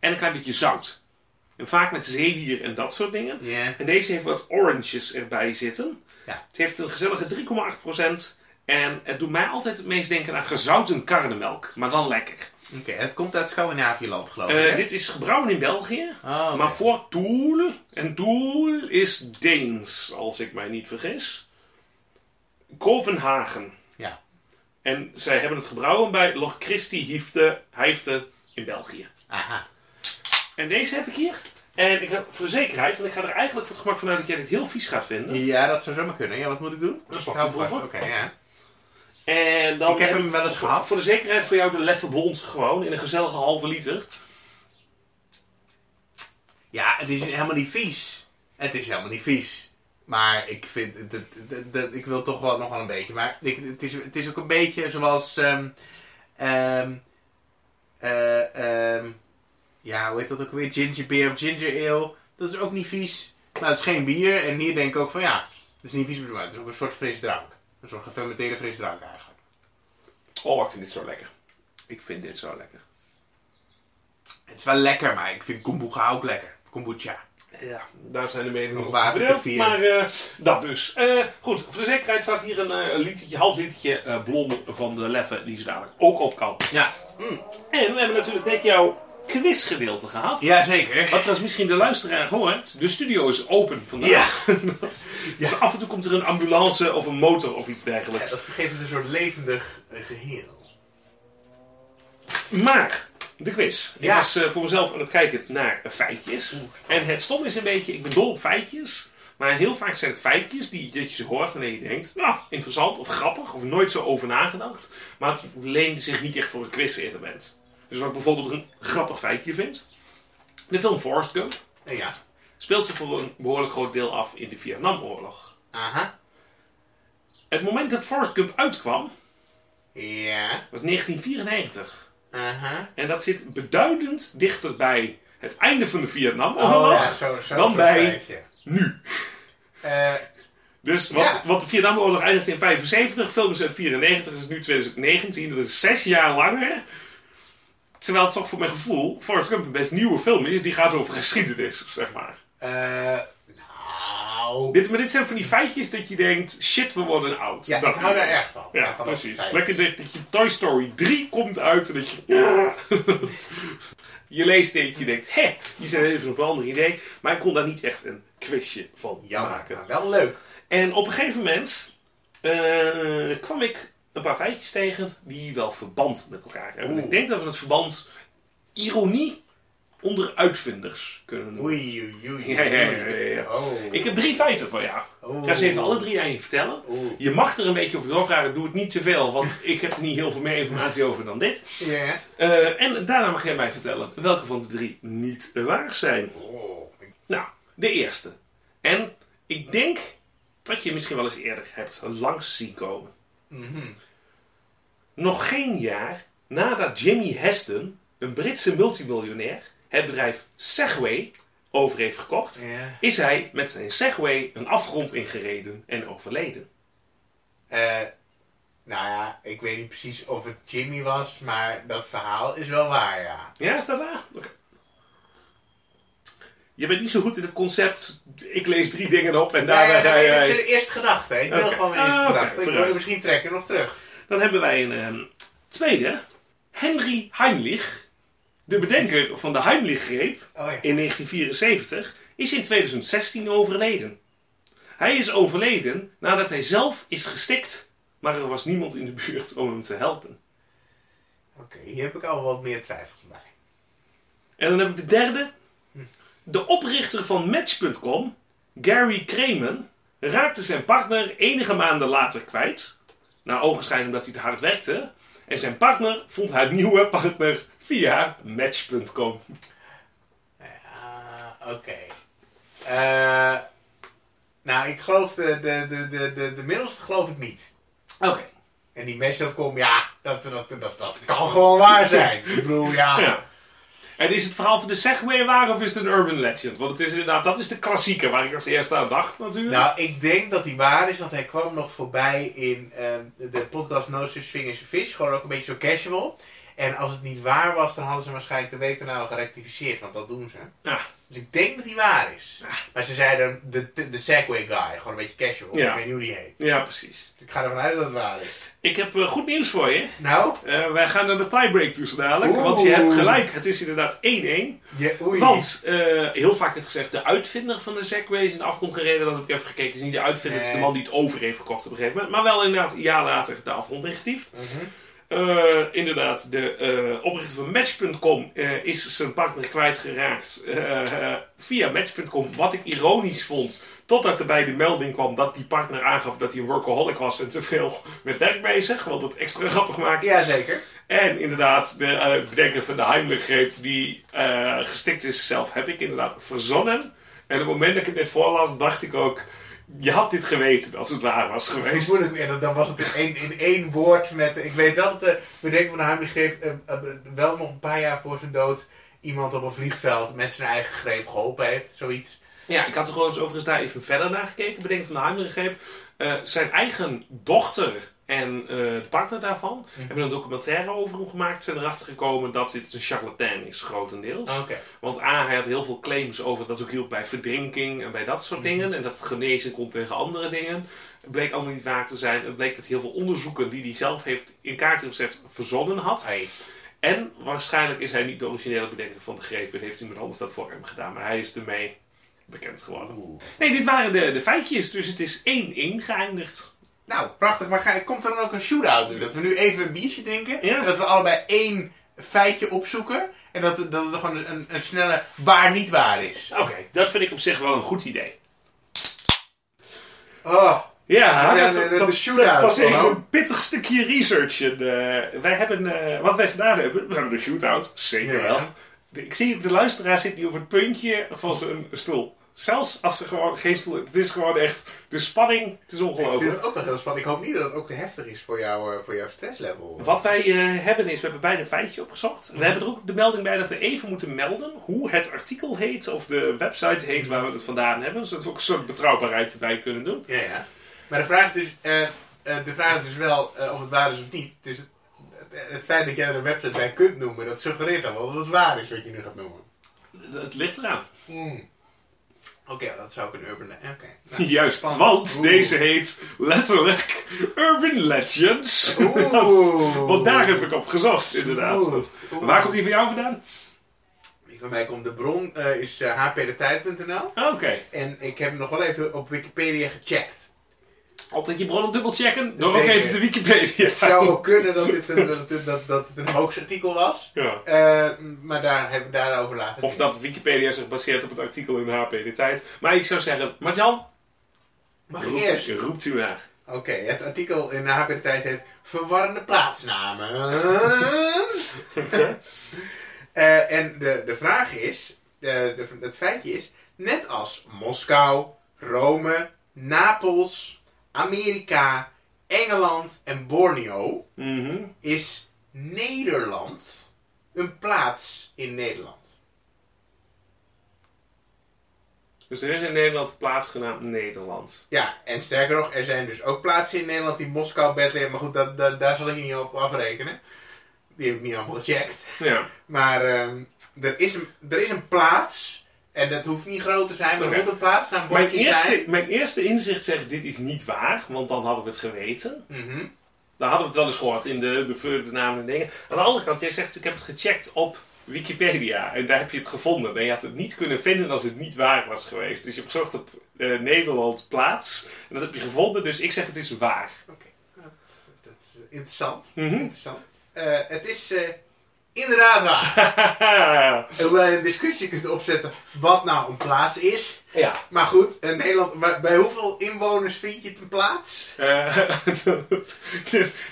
en een klein beetje zout. En vaak met zeewier en dat soort dingen. En deze heeft wat oranges erbij zitten. Ja. Het heeft een gezellige 3,8%. En het doet mij altijd het meest denken aan gezouten karnemelk. Maar dan lekker. Oké, het komt uit Scandinavië-land, geloof Eh, ik. hè? dit is gebrouwen in België. Oh. Maar voor Toel. En Toel is Deens, als ik mij niet vergis. Kopenhagen. Ja. En zij hebben het gebrouwen bij Loch Christi Hiefte, in België. Aha. En deze heb ik hier. En ik heb voor de zekerheid, want ik ga er eigenlijk voor het gemak vanuit dat jij dit heel vies gaat vinden. Ja, dat zou zomaar kunnen. Ja, wat moet ik doen? Slokje hou vast. proeven. Oké, ja. En dan Ik heb hem wel eens voor, gehad. Voor de zekerheid voor jou de Leffe Blond gewoon in een gezellige halve liter. Ja, het is helemaal niet vies. Het is helemaal niet vies. Maar ik vind, ik wil toch wel nog wel een beetje. Maar ik, het, is, het is ook een beetje zoals, ehm, ja, hoe heet dat ook weer? Ginger beer of ginger ale. Dat is ook niet vies. Maar het is geen bier. En hier denk ik ook van, ja, het is niet vies, maar het is ook een soort frisdrank. Een soort gefermenteerde frisdrank eigenlijk. Oh, ik vind dit zo lekker. Ik vind dit zo lekker. Het is wel lekker, maar ik vind kombucha ook lekker. Kombucha. Ja, daar zijn de meningen Nog water. Maar eh, dat dus. Eh, goed, voor de zekerheid staat hier een, een litertje, half litertje blond van de Leffe die ze dadelijk ook op kan. Ja, En we hebben natuurlijk net jouw quizgedeelte gehad. ja zeker. Wat als misschien de luisteraar hoort, de studio is open vandaag. Ja. Dat- Dus af en toe komt er een ambulance of een motor of iets Ja, dergelijks. dat geeft het een soort levendig eh, geheel. Maar, de quiz. Ik Ja. was eh, voor mezelf aan het kijken naar feitjes. En het stom is een beetje, ik ben dol op feitjes. Maar heel vaak zijn het feitjes die dat je ze hoort en je denkt, ja, interessant of grappig of nooit zo over nagedacht. Maar het leende zich niet echt voor een quiz-element. Dus wat ik bijvoorbeeld een grappig feitje vind. De film Forrest Gump Eh, Ja. speelt zich voor een behoorlijk groot deel af in de Vietnamoorlog. Aha. Het moment dat Forrest Gump uitkwam, Ja. was 1994. Aha. En dat zit beduidend dichter bij het einde van de Vietnamoorlog. Oh ja, zo, zo. dan bij-. Nu. Eh, Dus wat, Ja. wat de Vietnamoorlog eindigt in 75, film is uit 94, is nu 2019. Dat is zes jaar langer. Terwijl het toch voor mijn gevoel Forrest Gump een best nieuwe film is. Die gaat over geschiedenis, zeg maar. eh, nou. Dit, maar dit zijn van die feitjes dat je denkt, shit, we worden oud. Ja, dat ik hou daar erg van. Ja, van precies. Lekker dat, dat je Toy Story 3 komt uit en dat je... Ja. je leest dit, je denkt, hè, die zijn even op een ander idee. Maar ik kon daar niet echt een quizje van maken. wel leuk. En op een gegeven moment eh, kwam ik een paar feitjes tegen die wel verband met elkaar hebben. Oeh. ik denk dat we het verband ironie onder uitvinders kunnen noemen. Oei, oei, oei. Ja, ja, ja, ja, ja. Oh. Ik heb drie feiten voor jou. Ik ga ze even alle drie aan je vertellen. Je mag er een beetje over doorvragen, doe het niet te veel, want ik heb niet heel veel meer informatie over dan dit. Eh, en daarna mag jij mij vertellen welke van de drie niet waar zijn. Oh. Nou, de eerste. En ik denk dat je misschien wel eens eerder hebt langs zien komen. Mhm. Nog geen jaar nadat Jimmy Heston, een Britse multimiljonair, het bedrijf Segway over heeft gekocht, Ja. is hij met zijn Segway een afgrond ingereden en overleden. Eh, nou ja, ik weet niet precies of het Jimmy was, maar dat verhaal is wel waar, ja. Ja, is dat waar? Je bent niet zo goed in het concept. Ik lees drie dingen op en daarna ja, ga nee, dit je. is de eerste gedachte. hè. Ik wil gewoon mijn eerste Ah, gedachte. Ik wil er misschien trekken nog terug. Dan hebben wij een ehm, tweede. Henry Heimlich, de bedenker van de Heimlich-greep Oh ja. in 1974, is in 2016 overleden. Hij is overleden nadat hij zelf is gestikt, maar er was niemand in de buurt om hem te helpen. Oké, hier heb ik al wat meer twijfels bij. En dan heb ik de derde. De oprichter van Match.com, Gary Kremen, raakte zijn partner enige maanden later kwijt. Naar ogenschijn omdat hij te hard werkte. En zijn partner vond haar nieuwe partner via Match.com. Ja, oké. Eh, nou, ik geloof de, de, de, de, de, de middelste geloof ik niet. Oké. En die Match.com, ja, dat, dat, dat, dat kan gewoon waar zijn. Ik bedoel, ja. Ja. En is het verhaal van de Segway waar of is het een urban legend? Want het is inderdaad, dat is de klassieker waar ik als eerste aan dacht natuurlijk. Nou, ik denk dat die waar is, want hij kwam nog voorbij in ehm, de podcast No as a Fish. Gewoon ook een beetje zo casual. En als het niet waar was, dan hadden ze waarschijnlijk de week daarna al gerectificeerd, want dat doen ze. Ja. Dus ik denk dat die waar is. Maar ze zeiden de, de, de Segway guy, gewoon een beetje casual. Ja. Ik weet niet hoe die heet. Ja, precies. Ik ga ervan uit dat het waar is. Ik heb eh, goed nieuws voor je. Nou? Eh, wij gaan naar de tiebreak toe dadelijk. Oeh. Want je hebt gelijk, het is inderdaad 1-1. Je, oei. Want, eh, heel vaak werd gezegd, de uitvinder van de Segway is in de afgrond gereden. Dat heb ik even gekeken. Het is niet de uitvinder, het is de man die het over heeft verkocht op een gegeven moment. Maar wel inderdaad een jaar later de afgrond ingetiefd. Mhm. Eh, inderdaad, de eh, oprichter van Match.com eh, is zijn partner kwijtgeraakt via Match.com. Wat ik ironisch vond, totdat er bij de melding kwam dat die partner aangaf dat hij een workaholic was en te veel met werk bezig. Wat het extra grappig maakt. Jazeker. En inderdaad, de bedenker van de Heimlich-greep die gestikt is zelf, heb ik inderdaad verzonnen. En op het moment dat ik het net voorlas, dacht ik ook, je had dit geweten als het waar was geweest. Vermoedelijk, ja, dan- dan was het in één, in één woord met... Ik weet wel dat de bedenker van de Heimlich greep eh, eh, wel nog een paar jaar voor zijn dood iemand op een vliegveld met zijn eigen greep geholpen heeft. Zoiets. Ja, ik had er gewoon eens overigens daar even verder naar gekeken. Bedenken van de Heimlich-greep. Eh, zijn eigen dochter en eh, de partner daarvan hebben een documentaire over hem gemaakt. Zijn erachter gekomen dat dit een charlatan is, grotendeels. Oké. Want A, hij had heel veel claims over dat ook hielp bij verdrinking en bij dat soort dingen. En dat het genezen kon tegen andere dingen. Het bleek allemaal niet waar te zijn. Het bleek dat heel veel onderzoeken die hij zelf heeft in kaart gezet verzonnen had. Hey. En waarschijnlijk is hij niet de originele bedenker van de greep. En heeft iemand anders dat voor hem gedaan. Maar hij is ermee bekend geworden. Nee, dit waren de, de feitjes. Dus het is 1-1 geëindigd. Nou, prachtig. Maar ga, komt er dan ook een shootout nu? Dat we nu even een biertje drinken? Ja. Dat we allebei één feitje opzoeken? En dat, het- dat het gewoon een, een snelle waar niet waar is? Oké, dat vind ik op zich wel een goed idee. Oh, Ja, Ja, dat, de- de- dat- de shootout, dat was even een pittig stukje research. En, eh, wij hebben, eh, wat wij gedaan hebben, we hebben de shootout, zeker Ja. wel. Ik zie, de luisteraar zit nu op het puntje van zijn stoel. Zelfs als er gewoon geen stoel Het is gewoon echt, de spanning, het is ik vind ongelooflijk. het ook nog heel spannend. Ik hoop niet dat het ook te heftig is voor, jou, eh, voor jouw stresslevel. Wat wij eh, hebben is, we hebben beide een feitje opgezocht. We hebben er ook de melding bij dat we even moeten melden hoe het artikel heet of de website heet waar we het vandaan hebben. Zodat we ook een soort betrouwbaarheid erbij kunnen doen. Ja, ja. Maar de vraag is dus, eh, de vraag is dus wel of het waar is of niet. Dus het, het, feit dat jij er een website bij kunt noemen, dat suggereert dan wel dat het waar is wat je nu gaat noemen. Het ligt eraan. Hmm. Oké, dat zou ook een urban... Oké. Nou, Juist, spannend. want Oeh. deze heet letterlijk Urban Legends. Oeh. Want daar heb ik op gezocht, inderdaad. Oeh. Waar komt die van jou vandaan? Die van mij komt de bron, eh, is uh, hpdetijd.nl. Oké. En ik heb hem nog wel even op Wikipedia gecheckt. Altijd je bronnen dubbel checken. Nog ook even de Wikipedia. Het zou ook kunnen dat, dit een, dat, het- dat, dat het een hoaxartikel was. Ja. Eh, maar daar hebben we daarover later. Of dat Wikipedia zich baseert op het artikel in HP de tijd. Maar ik zou zeggen, Marjan, Mag ik roept, eerst? roept u maar. Oké, het artikel in de HP de tijd heet Verwarrende plaatsnamen. Eh, en de, de vraag is, de, de, het feitje is, net als Moskou, Rome, Napels, Amerika, Engeland en Borneo, Mhm. is Nederland een plaats in Nederland. Dus er is in Nederland een plaats genaamd Nederland. Ja, en sterker nog, er zijn dus ook plaatsen in Nederland die Moskou, Bethlehem, maar goed, dat, dat, daar zal ik niet op afrekenen. Die heb ik niet allemaal gecheckt. Ja. Maar ehm, er, is een, er is een plaats, en dat hoeft niet groot te zijn, maar er moet een plaats naar Mijn eerste, zijn. mijn eerste inzicht zegt, dit is niet waar. Want dan hadden we het geweten. Mhm. Daar hadden we het wel eens gehoord in de, de, de namen en dingen. Aan de andere kant, jij zegt, ik heb het gecheckt op Wikipedia. En daar heb je het gevonden. En je had het niet kunnen vinden als het niet waar was geweest. Dus je hebt gezocht op eh, Nederland plaats. En dat heb je gevonden. Dus ik zeg, het is waar. Oké, dat, dat is interessant. Mhm. interessant. Eh, het is eh, inderdaad waar. Hoewel je een discussie kunt opzetten wat nou een plaats is. ja. Maar goed, in Nederland, bij, hoeveel inwoners vind je het een plaats? Eh,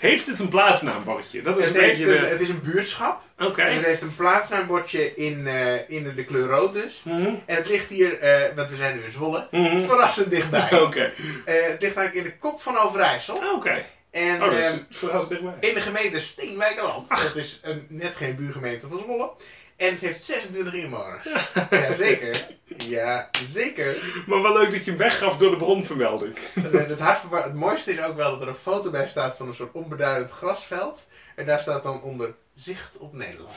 heeft het een plaatsnaambordje? Dat is Het, een beetje een, de... het is een buurtschap. Oké. En het heeft een plaatsnaambordje in, eh, in de kleur rood dus. Mhm. En het ligt hier, eh, want we zijn nu in Zwolle, Mhm. verrassend dichtbij. Oké. Het ligt eigenlijk in de kop van Overijssel. Oké. En Oh, dat is ehm, verrassend dichtbij. in de gemeente Steenwijkerland. Dat is een, net geen buurgemeente van Zwolle. En het heeft 26 inwoners. Jazeker. Ja, zeker. Maar wel leuk dat je hem weggaf door de bronvermelding. Het, het mooiste is ook wel dat er een foto bij staat van een soort onbeduidend grasveld. En daar staat dan onder zicht op Nederland.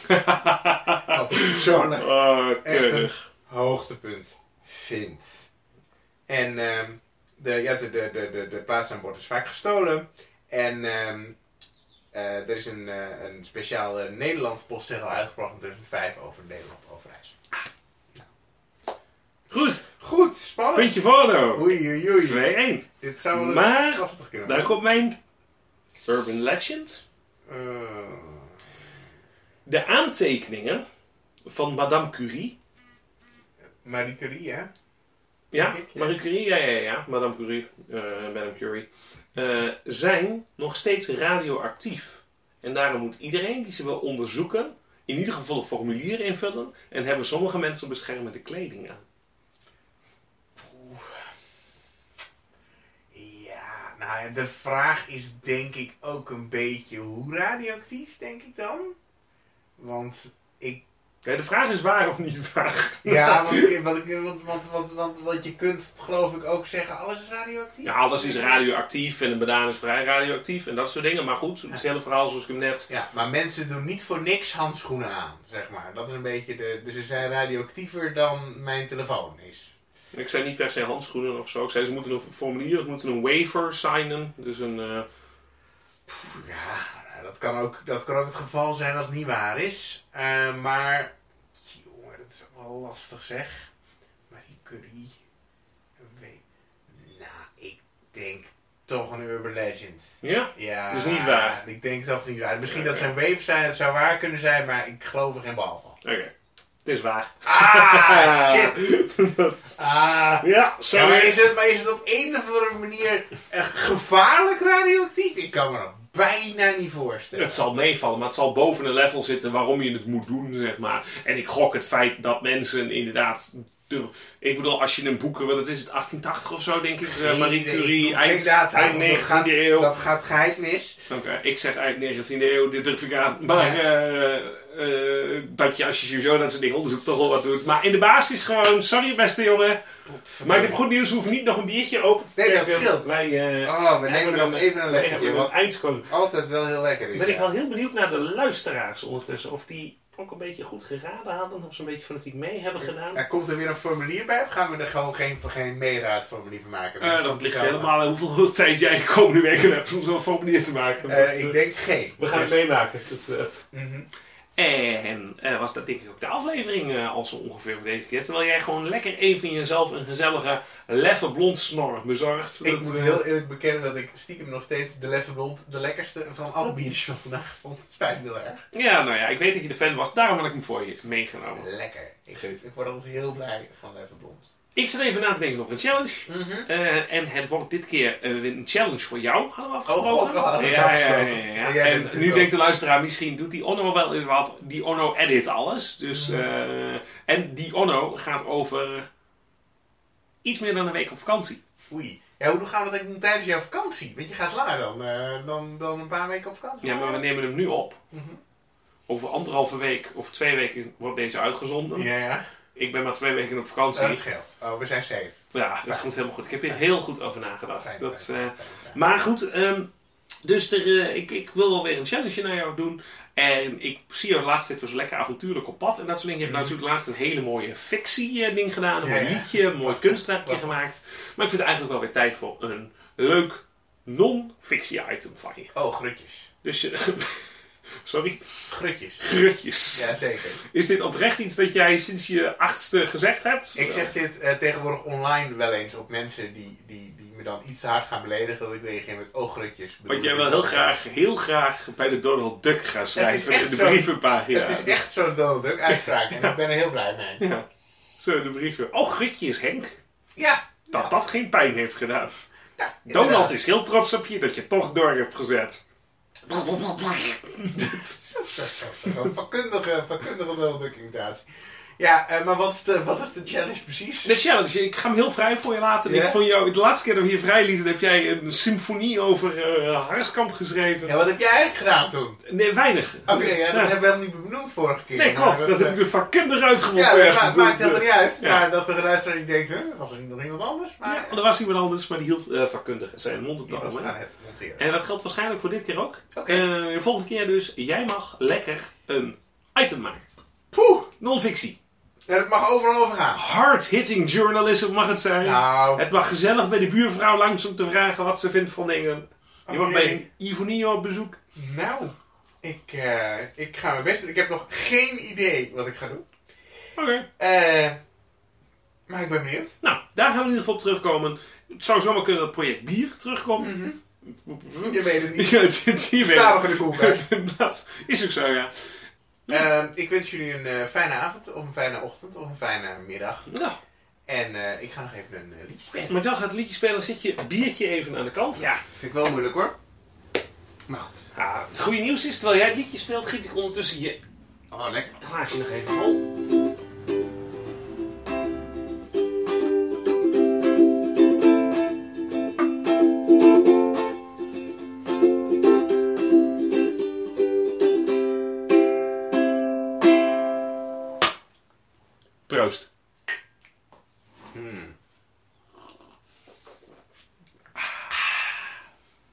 Wat ik persoonlijk Oh, Echt een- hoogtepunt vind. En ehm, de, ja, de, de, de, de, de plaatsnaambord is vaak gestolen. En ehm, eh, er is een, eh, een speciaal eh, Nederlands postzegel uitgebracht in 2005 over Nederland Overijssel. Goed, Goed, spannend. puntje voor nou. Oei, oei, oei. 2-1. Dit zou wel eens Maar, lastig kunnen Daar komt mijn urban legend. Eh, De aantekeningen van Madame Curie. Marie Curie, hè? Ja, Denk ik, ja. Marie Curie, ja, ja, ja. Madame Curie, eh, Madame Curie. Eh, zijn nog steeds radioactief. En daarom moet iedereen die ze wil onderzoeken, in ieder geval een formulier invullen. En hebben sommige mensen beschermende kleding aan. Ja, nou de vraag is denk ik ook een beetje hoe radioactief, denk ik dan? Want ik De vraag is waar of niet waar. Ja, want, je kunt geloof ik ook zeggen, alles is radioactief. Ja, alles is radioactief en een banaan is vrij radioactief en dat soort dingen. Maar goed, het hele verhaal zoals ik hem net... Ja, maar mensen doen niet voor niks handschoenen aan, zeg maar. Dat is een beetje de... Dus ze zijn radioactiever dan mijn telefoon is. Ik zei niet per se handschoenen of zo. Ik zei ze moeten een formulier, ze moeten een waiver signen. Dus een... eh, Ja, dat kan ook, dat kan ook het geval zijn als het niet waar is. Eh, maar, jongen, dat is ook wel lastig zeg. Marie Curie, weet... Nou, ik denk toch een urban legend. ja? Ja, Dus niet waar? Ik denk toch niet waar. Misschien dat zijn waves zijn, het zou waar kunnen zijn, maar ik geloof er geen bal van. Oké. Het is waar. Ah, shit. Dat- Ah. ja, Ja, sorry. maar, is het, maar is het op een of andere manier echt gevaarlijk radioactief? Ik kan me dat bijna niet voorstellen. Het zal meevallen, maar het zal boven een level zitten waarom je het moet doen, zeg maar. En ik gok het feit dat mensen inderdaad... de- ik bedoel, als je een boek... Wat is het, 1880 of zo, denk ik? eh, Marie. Curie, eind, geen data, eind want dat 19e gaat- eeuw. Dat gaat geheid mis. Oké, ik zeg eind 19e eeuw, dit durf ik aan. Maar eh, eh, dat je als je sowieso dat soort dingen onderzoekt toch wel wat doet. Maar in de basis gewoon, sorry beste jongen. Maar ik heb goed nieuws, we hoeven niet nog een biertje open te Nee, dat trekken. scheelt. Wij, eh, Oh, we nemen nog even een lekkertje, wat altijd wel heel lekker is. Ben ik wel heel benieuwd naar de luisteraars ondertussen. Of die ook een beetje goed geraden hadden. Of ze een beetje fanatiek mee hebben gedaan. Er komt er weer een formulier bij, of gaan we er gewoon geen, geen meeraadformulier van maken? Eh, dat ligt helemaal aan hoeveel tijd jij de komende weken hebt om zo'n formulier te maken. Ik denk geen. we gaan het Dus- meemaken. Dat, eh, Mhm. En eh, was dat denk ik ook de aflevering eh, al zo ongeveer voor deze keer. Terwijl jij gewoon lekker even jezelf een gezellige leffe blond snor bezorgt. Ik Dat, moet eh, heel eerlijk bekennen dat ik stiekem nog steeds de Leffe Blond de lekkerste van alle biertjes van vandaag vond. Het spijt me heel erg. Ja, nou ja, ik weet dat je de fan was. Daarom had ik hem voor je meegenomen. Lekker. Ik, ik word altijd heel blij van Leffe Blond. Ik zit even na te denken over een challenge. Eh, en het wordt dit keer eh, een challenge voor jou, hadden we afgesproken. Oh god, we hadden het ja, ja, ja, ja, ja. En nu denkt de luisteraar, misschien doet die Onno wel eens wat. Die Onno edit alles. Dus, Mhm. eh, en die Onno gaat over iets meer dan een week op vakantie. Oei. Ja, hoe gaan we dat doen tijdens jouw vakantie? Want je gaat langer dan, dan, dan een paar weken op vakantie. Ja, maar we nemen hem nu op. Mhm. Over anderhalve week of twee weken wordt deze uitgezonden. Ja, ja. Ik ben maar twee weken op vakantie. Dat scheelt. Oh, we zijn safe. Ja, dat Fijn. komt helemaal goed. Ik heb hier heel goed over nagedacht. Fijn, dat, fijn, eh. Maar goed, ehm, dus er, eh, ik, ik wil wel weer een challenge naar jou doen. En ik zie jou tijd wel zo lekker avontuurlijk op pad. En dat soort dingen. Je hebt Mhm. natuurlijk laatst een hele mooie fictie-ding gedaan. Een Ja, mooi liedje, een mooi kunstwerkje gemaakt. Maar ik vind het eigenlijk wel weer tijd voor een leuk non-fictie-item van je. Oh, grutjes. Dus, eh, sorry, Grutjes. grutjes. Ja, zeker. Is dit oprecht iets dat jij sinds je achtste gezegd hebt? Ik zeg dit eh, tegenwoordig online wel eens op mensen die, die, die me dan iets te hard gaan beledigen. Dat ik reageer met oh, grutjes. Want jij wil heel graag, heel graag bij de Donald Duck gaan schrijven in de brievenpagina. Het is echt zo'n Donald Duck uitspraak en ik ben er heel blij mee. Ja. Zo, de briefje. Oh, Grutjes, Henk. Ja. Dat dat geen pijn heeft gedaan. ja Donald is heel trots op je dat je toch door hebt gezet. Zo'n vakkundige, vakkundige imitatie. Ja, eh, maar wat is, de, wat is de challenge precies? De challenge, ik ga hem heel vrij voor je laten. Ik vond jou, de laatste keer dat we hier vrij lieten, heb jij een symfonie over eh Harskamp geschreven. Ja, wat heb jij eigenlijk gedaan toen? Nee, weinig. Oké, ja, dat hebben we helemaal niet benoemd vorige keer. Nee, klopt. Dat heb ik er vakkundig uitgemonteerd. Ja, dat maakt, helemaal niet uit. Ja. Maar dat de luisteraar die denkt, huh, was er niet nog iemand anders? Maar Ja, er was iemand anders, maar die hield eh, vakkundig zijn mond op dat moment. het. En dat geldt waarschijnlijk voor dit keer ook. Oké. De volgende keer dus, jij mag lekker een item maken. Poeh, Non-fictie. Ja, dat mag overal over gaan. Hard-hitting journalism mag het zijn. Nou, Het mag gezellig bij de buurvrouw langs om te vragen wat ze vindt van dingen. Je mag bij Ivonie op bezoek. nou, ik, eh, ik ga mijn best doen. Ik heb nog geen idee wat ik ga doen. Oké. Eh, maar ik ben benieuwd. Nou, daar gaan we in ieder geval op terugkomen. Het zou zomaar kunnen dat het project bier terugkomt. Je weet het niet. Ja, Die staat nog in de koelkast. Dat is ook zo, ja. Eh, ik wens jullie een eh, fijne avond, of een fijne ochtend, of een fijne middag. Nou, En eh, ik ga nog even een uh, liedje spelen. maar dan gaat het liedje spelen, zit je biertje even aan de kant. Ja, vind ik wel moeilijk hoor. Maar goed. Ja, het goede nieuws is, terwijl jij het liedje speelt, giet ik ondertussen je Oh, lekker. glaasje nog even vol.